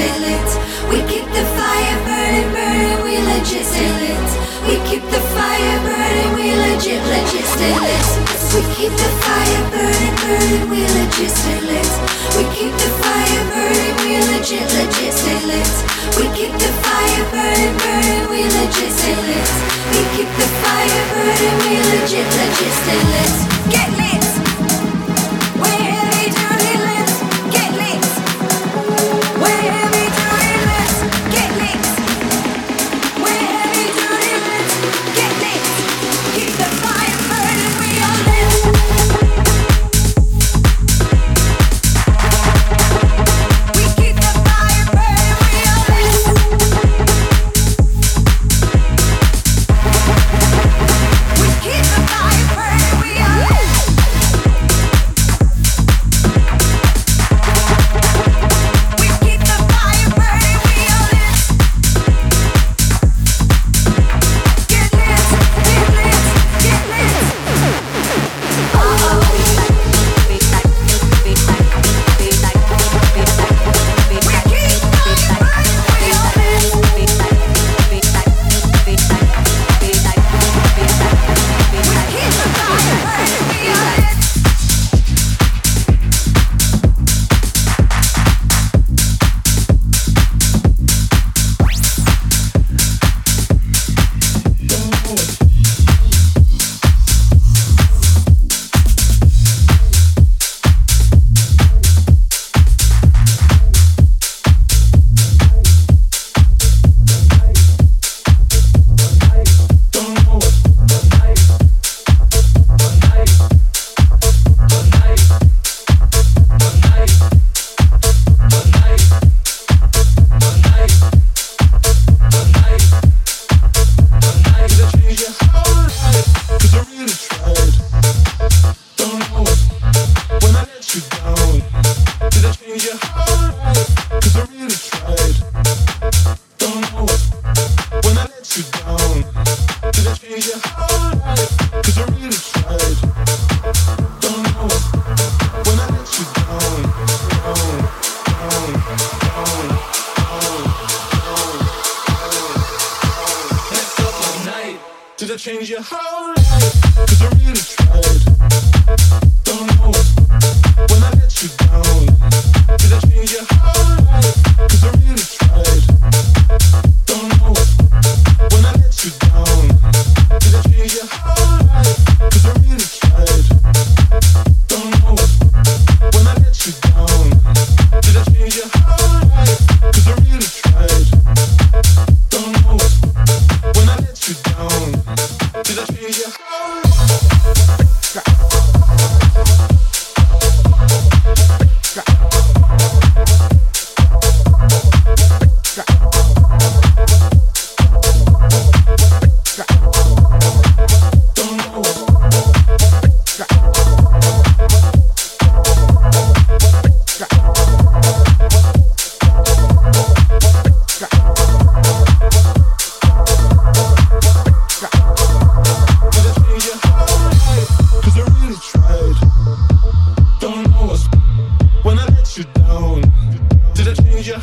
We keep the fire burning, burning, we legit. We keep the fire burning, we legit, legit. We keep the fire burning, burning, we legit legit. We keep the fire burning, burning, we legit. We keep the fire burning, we legit, legit. Get lit.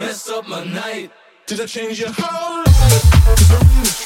Mess up my night. Did I change your whole life?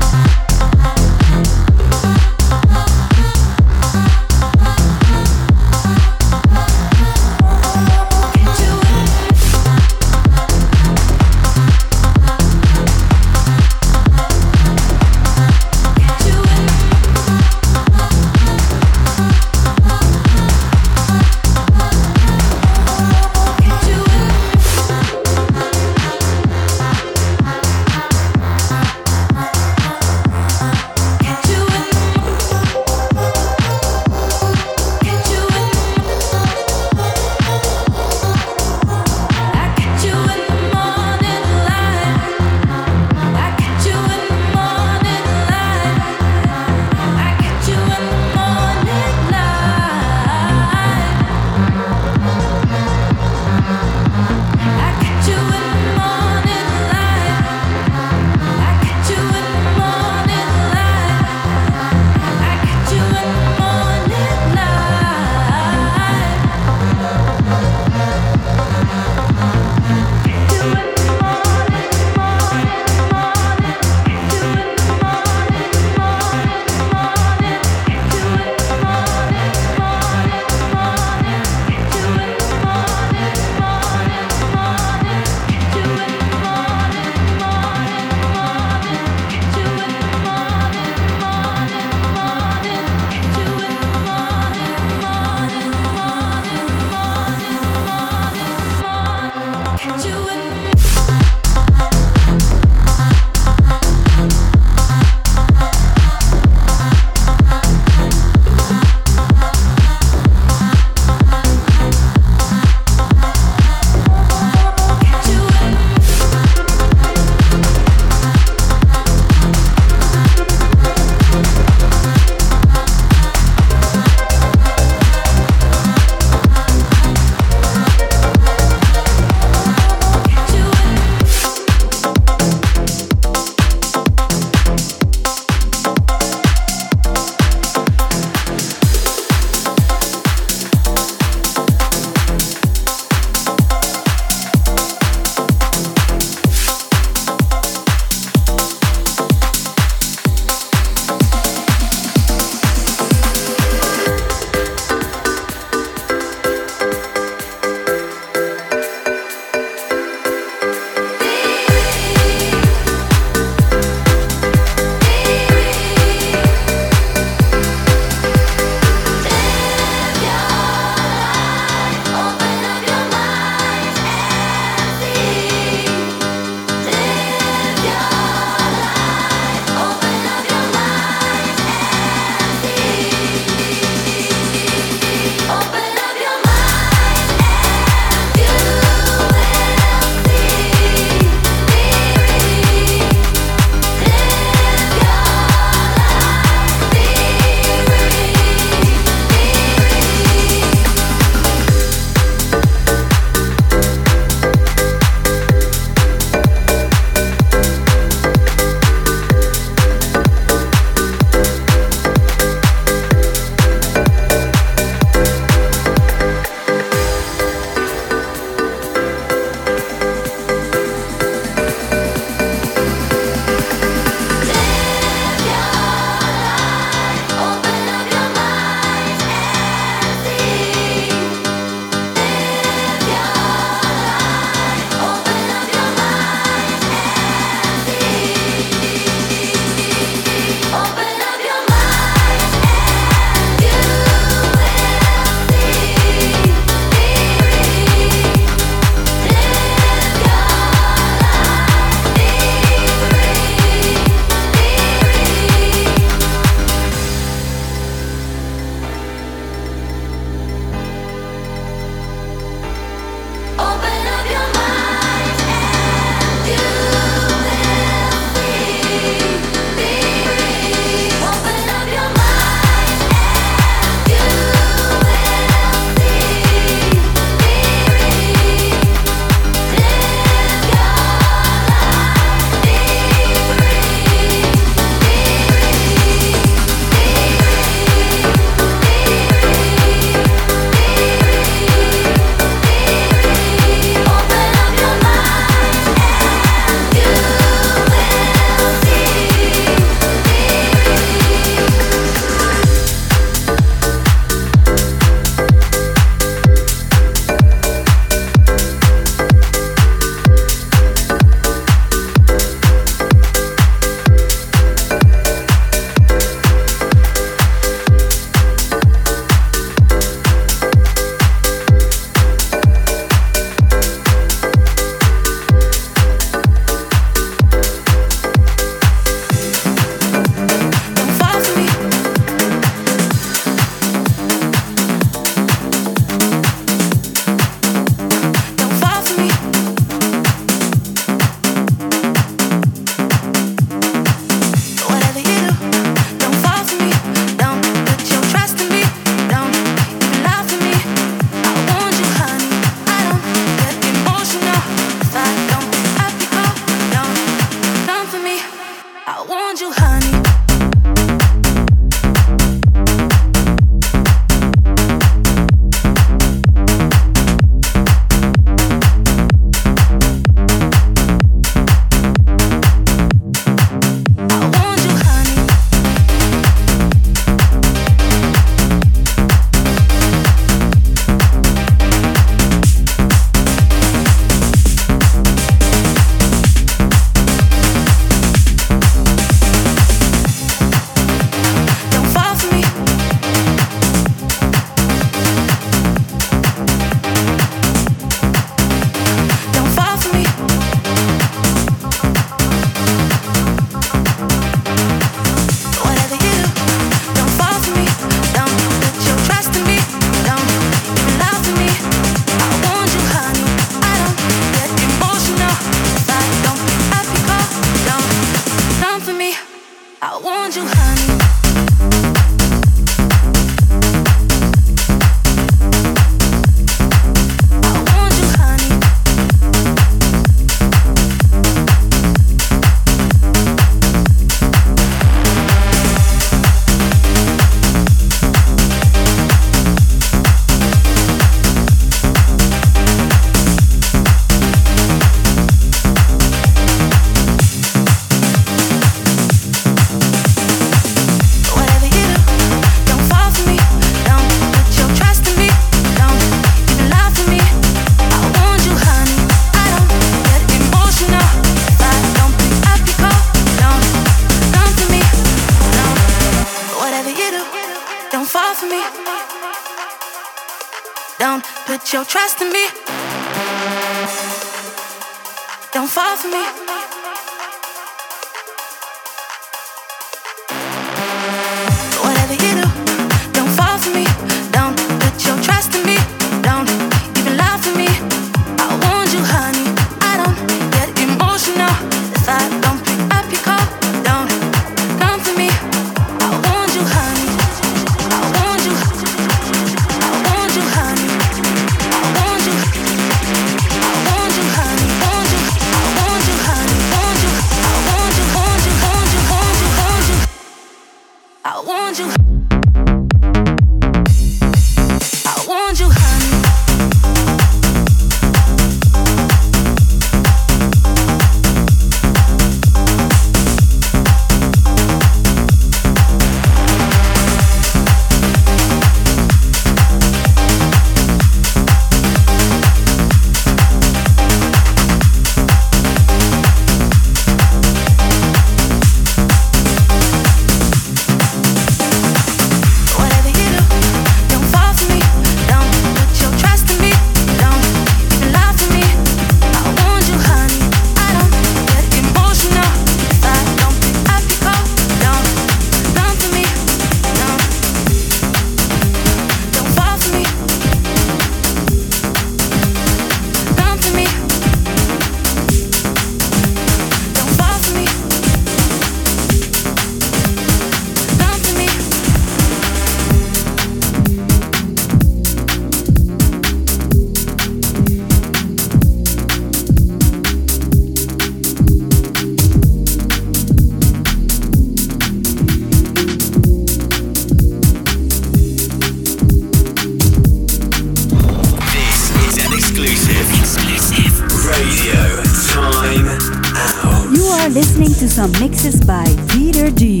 are listening to some mixes by Peter D.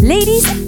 Ladies